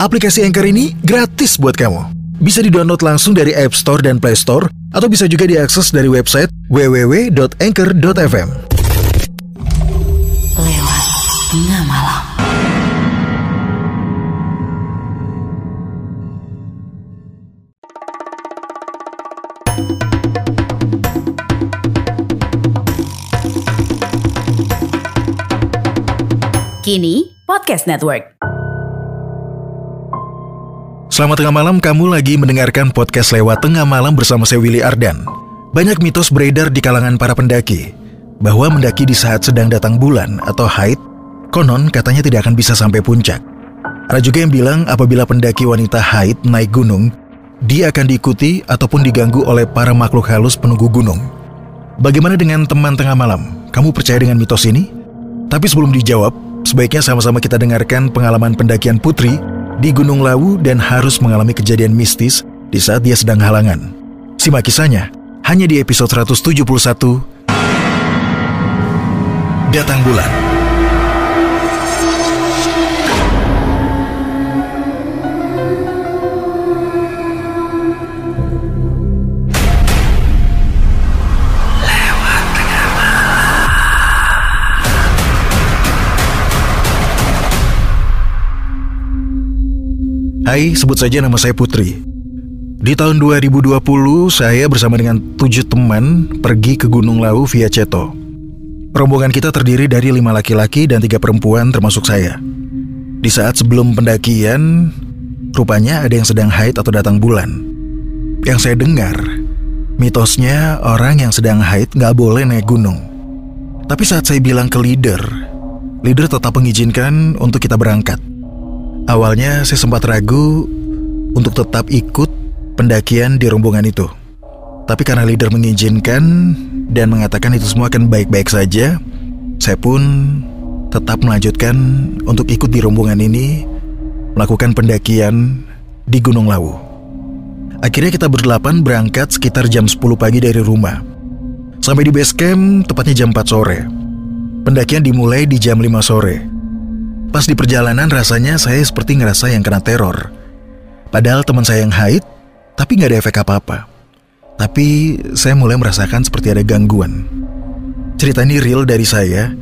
aplikasi Anchor ini gratis buat kamu. Bisa di-download langsung dari App Store dan Play Store, atau bisa juga diakses dari website www.anchor.fm. Lewat tengah. Kini Podcast Network. Selamat tengah malam, kamu lagi mendengarkan podcast lewat tengah malam bersama saya Willy Ardan. Banyak mitos beredar di kalangan para pendaki bahwa mendaki di saat sedang datang bulan atau haid, konon katanya tidak akan bisa sampai puncak. Ada juga yang bilang apabila pendaki wanita haid naik gunung, dia akan diikuti ataupun diganggu oleh para makhluk halus penunggu gunung. Bagaimana dengan teman tengah malam? Kamu percaya dengan mitos ini? Tapi sebelum dijawab, sebaiknya sama-sama kita dengarkan pengalaman pendakian Putri di Gunung Lawu dan harus mengalami kejadian mistis di saat dia sedang halangan. Simak kisahnya hanya di episode 171 Datang Bulan. Hai, sebut saja nama saya Putri. Di tahun 2020, saya bersama dengan tujuh teman pergi ke Gunung Lawu via Ceto. Rombongan kita terdiri dari lima laki-laki dan tiga perempuan termasuk saya. Di saat sebelum pendakian, rupanya ada yang sedang haid atau datang bulan. Yang saya dengar, mitosnya orang yang sedang haid nggak boleh naik gunung. Tapi saat saya bilang ke leader, leader tetap mengizinkan untuk kita berangkat. Awalnya saya sempat ragu untuk tetap ikut pendakian di rombongan itu. Tapi karena leader mengizinkan dan mengatakan itu semua akan baik-baik saja, saya pun tetap melanjutkan untuk ikut di rombongan ini melakukan pendakian di Gunung Lawu. Akhirnya kita berdelapan berangkat sekitar jam 10 pagi dari rumah. Sampai di base camp tepatnya jam 4 sore. Pendakian dimulai di jam 5 sore. Pas di perjalanan rasanya saya seperti ngerasa yang kena teror. Padahal teman saya yang haid, tapi nggak ada efek apa-apa. Tapi saya mulai merasakan seperti ada gangguan. Cerita ini real dari saya.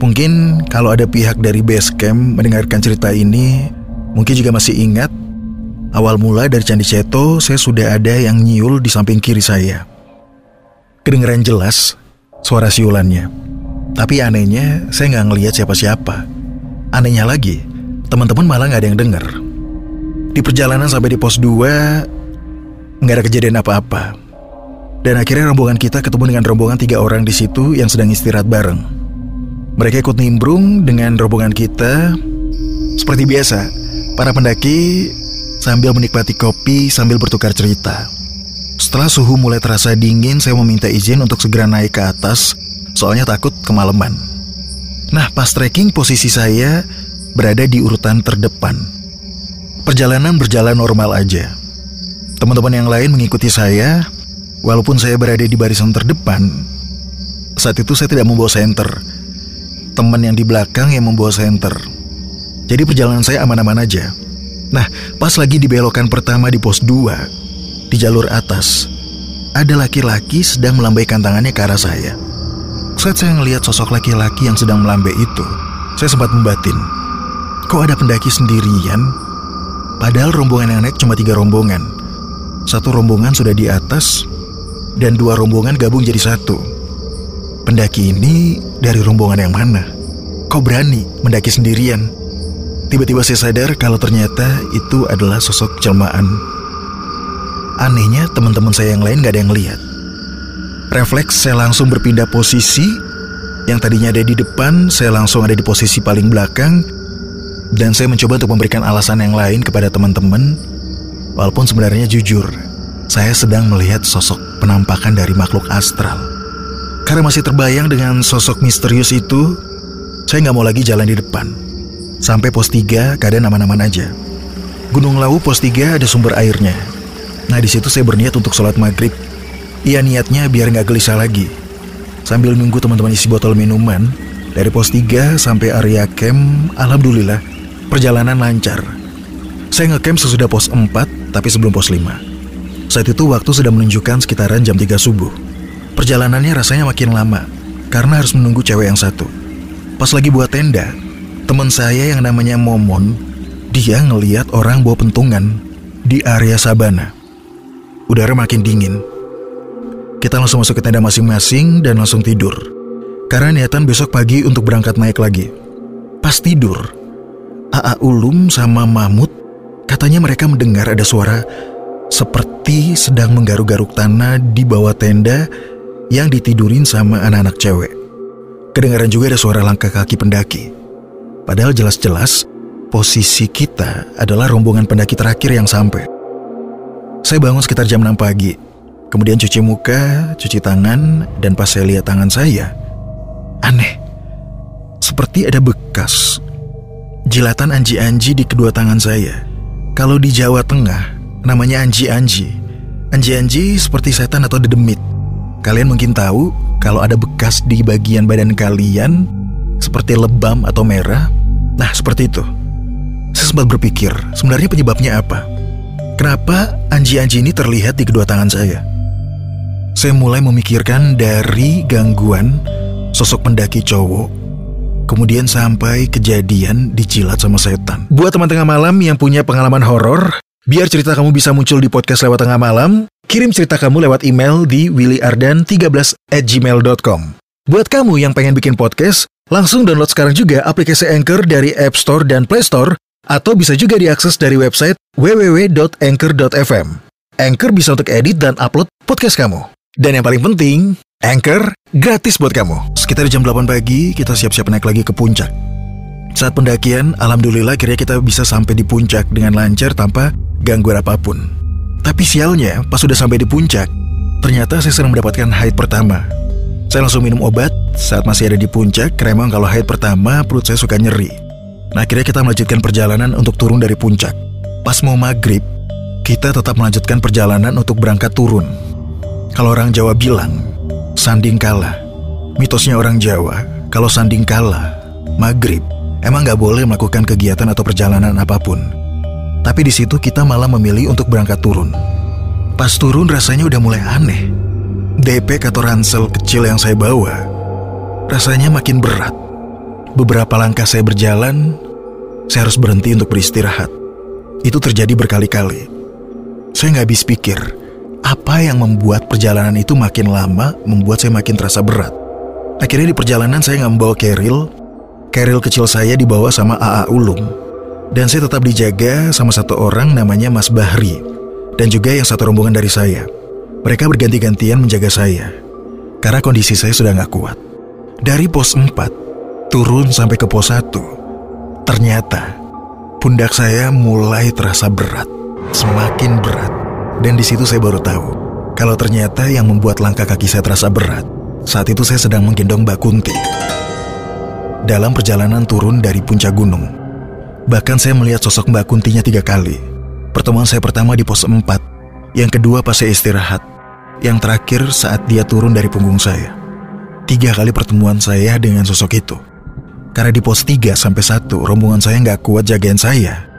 Mungkin kalau ada pihak dari base camp mendengarkan cerita ini, mungkin juga masih ingat. Awal mula dari Candi Ceto, saya sudah ada yang nyiul di samping kiri saya. Kedengeran jelas suara siulannya. Tapi anehnya, saya nggak ngelihat siapa-siapa. Anehnya lagi, teman-teman malah nggak ada yang dengar. Di perjalanan sampai di pos 2, nggak ada kejadian apa-apa. Dan akhirnya rombongan kita ketemu dengan rombongan tiga orang di situ yang sedang istirahat bareng. Mereka ikut nimbrung dengan rombongan kita. Seperti biasa, para pendaki sambil menikmati kopi sambil bertukar cerita. Setelah suhu mulai terasa dingin, saya meminta izin untuk segera naik ke atas, soalnya takut kemalaman. Nah, pas trekking posisi saya berada di urutan terdepan. Perjalanan berjalan normal aja. Teman-teman yang lain mengikuti saya, walaupun saya berada di barisan terdepan. Saat itu saya tidak membawa senter. Teman yang di belakang yang membawa senter. Jadi perjalanan saya aman-aman aja. Nah, pas lagi di belokan pertama di pos 2, di jalur atas, ada laki-laki sedang melambaikan tangannya ke arah saya. Saat saya melihat sosok laki-laki yang sedang melambai itu, saya sempat membatin. Kok ada pendaki sendirian? Padahal rombongan yang naik cuma tiga rombongan. Satu rombongan sudah di atas, dan dua rombongan gabung jadi satu. Pendaki ini dari rombongan yang mana? Kok berani mendaki sendirian? Tiba-tiba saya sadar kalau ternyata itu adalah sosok jelmaan. Anehnya teman-teman saya yang lain gak ada yang lihat. Refleks saya langsung berpindah posisi. Yang tadinya ada di depan, saya langsung ada di posisi paling belakang. Dan saya mencoba untuk memberikan alasan yang lain kepada teman-teman. Walaupun sebenarnya jujur, saya sedang melihat sosok penampakan dari makhluk astral. Karena masih terbayang dengan sosok misterius itu, saya nggak mau lagi jalan di depan. Sampai pos 3 keadaan aman-aman aja. Gunung Lawu pos 3 ada sumber airnya. Nah di situ saya berniat untuk sholat maghrib. Iya niatnya biar nggak gelisah lagi. Sambil nunggu teman-teman isi botol minuman, dari pos 3 sampai area camp, alhamdulillah perjalanan lancar. Saya ngecamp sesudah pos 4, tapi sebelum pos 5. Saat itu waktu sudah menunjukkan sekitaran jam 3 subuh. Perjalanannya rasanya makin lama, karena harus menunggu cewek yang satu. Pas lagi buat tenda, teman saya yang namanya Momon, dia ngeliat orang bawa pentungan di area sabana. Udara makin dingin. Kita langsung masuk ke tenda masing-masing dan langsung tidur. Karena niatan besok pagi untuk berangkat naik lagi. Pas tidur, AA Ulum sama Mahmud katanya mereka mendengar ada suara seperti sedang menggaruk-garuk tanah di bawah tenda yang ditidurin sama anak-anak cewek. Kedengaran juga ada suara langkah kaki pendaki. Padahal jelas-jelas posisi kita adalah rombongan pendaki terakhir yang sampai. Saya bangun sekitar jam 6 pagi, kemudian cuci muka, cuci tangan, dan pas saya lihat tangan saya, aneh. Seperti ada bekas jilatan anji-anji di kedua tangan saya. Kalau di Jawa Tengah, namanya anji-anji. Anji-anji seperti setan atau dedemit. Kalian mungkin tahu kalau ada bekas di bagian badan kalian seperti lebam atau merah. Nah, seperti itu. Saya sempat berpikir, sebenarnya penyebabnya apa? Kenapa anji-anji ini terlihat di kedua tangan saya? Saya mulai memikirkan dari gangguan sosok pendaki cowok kemudian sampai kejadian dijilat sama setan. Buat teman tengah malam yang punya pengalaman horor, Biar cerita kamu bisa muncul di podcast lewat tengah malam, kirim cerita kamu lewat email di willyardan13 at gmail.com. Buat kamu yang pengen bikin podcast, langsung download sekarang juga aplikasi Anchor dari App Store dan Play Store, atau bisa juga diakses dari website www.anchor.fm. Anchor bisa untuk edit dan upload podcast kamu. Dan yang paling penting, Anchor gratis buat kamu. Sekitar jam 8 pagi, kita siap-siap naik lagi ke puncak. Saat pendakian, alhamdulillah kira kita bisa sampai di puncak dengan lancar tanpa gangguan apa pun. Tapi sialnya, pas sudah sampai di puncak, ternyata saya sedang mendapatkan haid pertama. Saya langsung minum obat saat masih ada di puncak, karena emang kalau haid pertama perut saya suka nyeri. Nah akhirnya kita melanjutkan perjalanan untuk turun dari puncak. Pas mau maghrib, kita tetap melanjutkan perjalanan untuk berangkat turun. Kalau orang Jawa bilang, sanding kalah. Mitosnya orang Jawa, kalau sanding kalah, maghrib, emang gak boleh melakukan kegiatan atau perjalanan apa pun. Tapi di situ kita malah memilih untuk berangkat turun. Pas turun rasanya udah mulai aneh. DP atau ransel kecil yang saya bawa rasanya makin berat. Beberapa langkah saya berjalan, saya harus berhenti untuk beristirahat. Itu terjadi berkali-kali. Saya nggak habis pikir, apa yang membuat perjalanan itu makin lama membuat saya makin terasa berat. Akhirnya di perjalanan saya nggak membawa keril, keril kecil saya dibawa sama AA Ulum dan saya tetap dijaga sama satu orang namanya Mas Bahri dan juga yang satu rombongan dari saya. Mereka berganti-gantian menjaga saya karena kondisi saya sudah nggak kuat. Dari pos 4 turun sampai ke pos 1. Ternyata pundak saya mulai terasa berat, semakin berat. Dan di situ saya baru tahu kalau ternyata yang membuat langkah kaki saya terasa berat saat itu saya sedang menggendong Mbak Kunti. Dalam perjalanan turun dari puncak gunung, Bahkan saya melihat sosok Mbak Kuntinya tiga kali. Pertemuan saya pertama di pos 4, yang kedua pas saya istirahat, yang terakhir saat dia turun dari punggung saya. Tiga kali pertemuan saya dengan sosok itu. Karena di pos 3 sampai 1 rombongan saya nggak kuat jagain saya.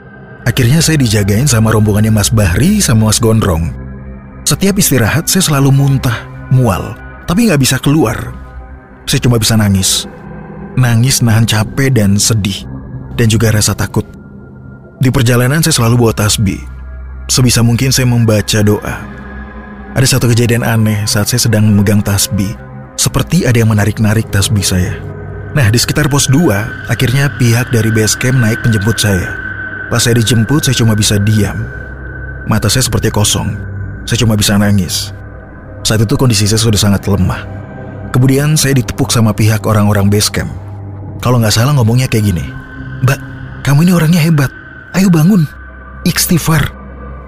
Akhirnya saya dijagain sama rombongannya Mas Bahri sama Mas Gondrong. Setiap istirahat saya selalu muntah, mual, tapi nggak bisa keluar. Saya cuma bisa nangis. Nangis nahan capek dan sedih dan juga rasa takut. Di perjalanan saya selalu bawa tasbih. Sebisa mungkin saya membaca doa. Ada satu kejadian aneh saat saya sedang memegang tasbih. Seperti ada yang menarik-narik tasbih saya. Nah, di sekitar pos 2, akhirnya pihak dari base camp naik penjemput saya. Pas saya dijemput, saya cuma bisa diam. Mata saya seperti kosong. Saya cuma bisa nangis. Saat itu kondisi saya sudah sangat lemah. Kemudian saya ditepuk sama pihak orang-orang base camp. Kalau nggak salah ngomongnya kayak gini. Mbak, kamu ini orangnya hebat. Ayo bangun. Istighfar.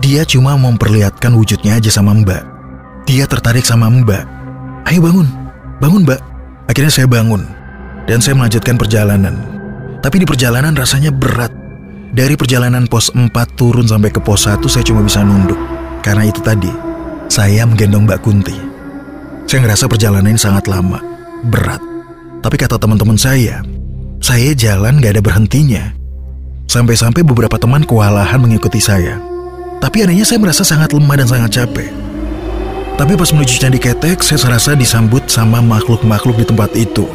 Dia cuma memperlihatkan wujudnya aja sama mbak. Dia tertarik sama mbak. Ayo bangun, bangun mbak. Akhirnya saya bangun. Dan saya melanjutkan perjalanan. Tapi di perjalanan rasanya berat. Dari perjalanan pos 4 turun sampai ke pos 1 saya cuma bisa nunduk. Karena itu tadi, saya menggendong Mbak Kunti. Saya ngerasa perjalanan ini sangat lama, berat. Tapi kata teman-teman saya, saya jalan gak ada berhentinya. Sampai-sampai beberapa teman kewalahan mengikuti saya. Tapi anehnya saya merasa sangat lemah dan sangat capek. Tapi pas menuju Candi Ketek, saya serasa disambut sama makhluk-makhluk di tempat itu.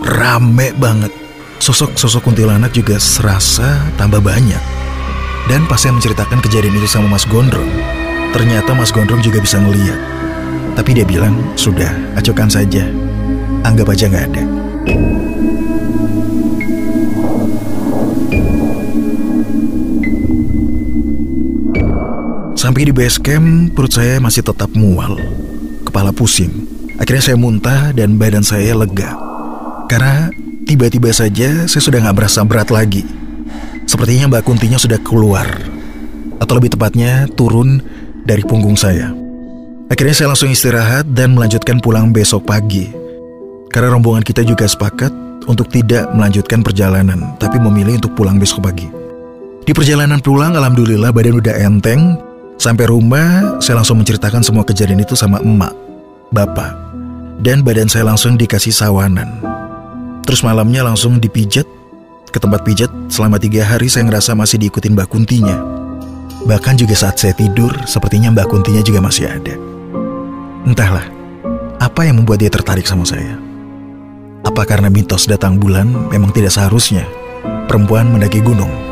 Rame banget. Sosok-sosok kuntilanak juga serasa tambah banyak. Dan pas saya menceritakan kejadian itu sama Mas Gondrong, ternyata Mas Gondrong juga bisa ngeliat. Tapi dia bilang, sudah, acukan saja. Anggap aja nggak ada. Sampai di base camp, perut saya masih tetap mual. Kepala pusing. Akhirnya saya muntah dan badan saya lega. Karena tiba-tiba saja saya sudah nggak berasa berat lagi. Sepertinya Mbak Kuntinya sudah keluar. Atau lebih tepatnya turun dari punggung saya. Akhirnya saya langsung istirahat dan melanjutkan pulang besok pagi. Karena rombongan kita juga sepakat untuk tidak melanjutkan perjalanan, tapi memilih untuk pulang besok pagi. Di perjalanan pulang, alhamdulillah badan udah enteng, Sampai rumah, saya langsung menceritakan semua kejadian itu sama emak, bapak, dan badan saya langsung dikasih sawanan. Terus malamnya langsung dipijat ke tempat pijat selama tiga hari saya ngerasa masih diikutin Mbak Kuntinya. Bahkan juga saat saya tidur, sepertinya Mbak Kuntinya juga masih ada. Entahlah, apa yang membuat dia tertarik sama saya? Apa karena mitos datang bulan memang tidak seharusnya perempuan mendaki gunung?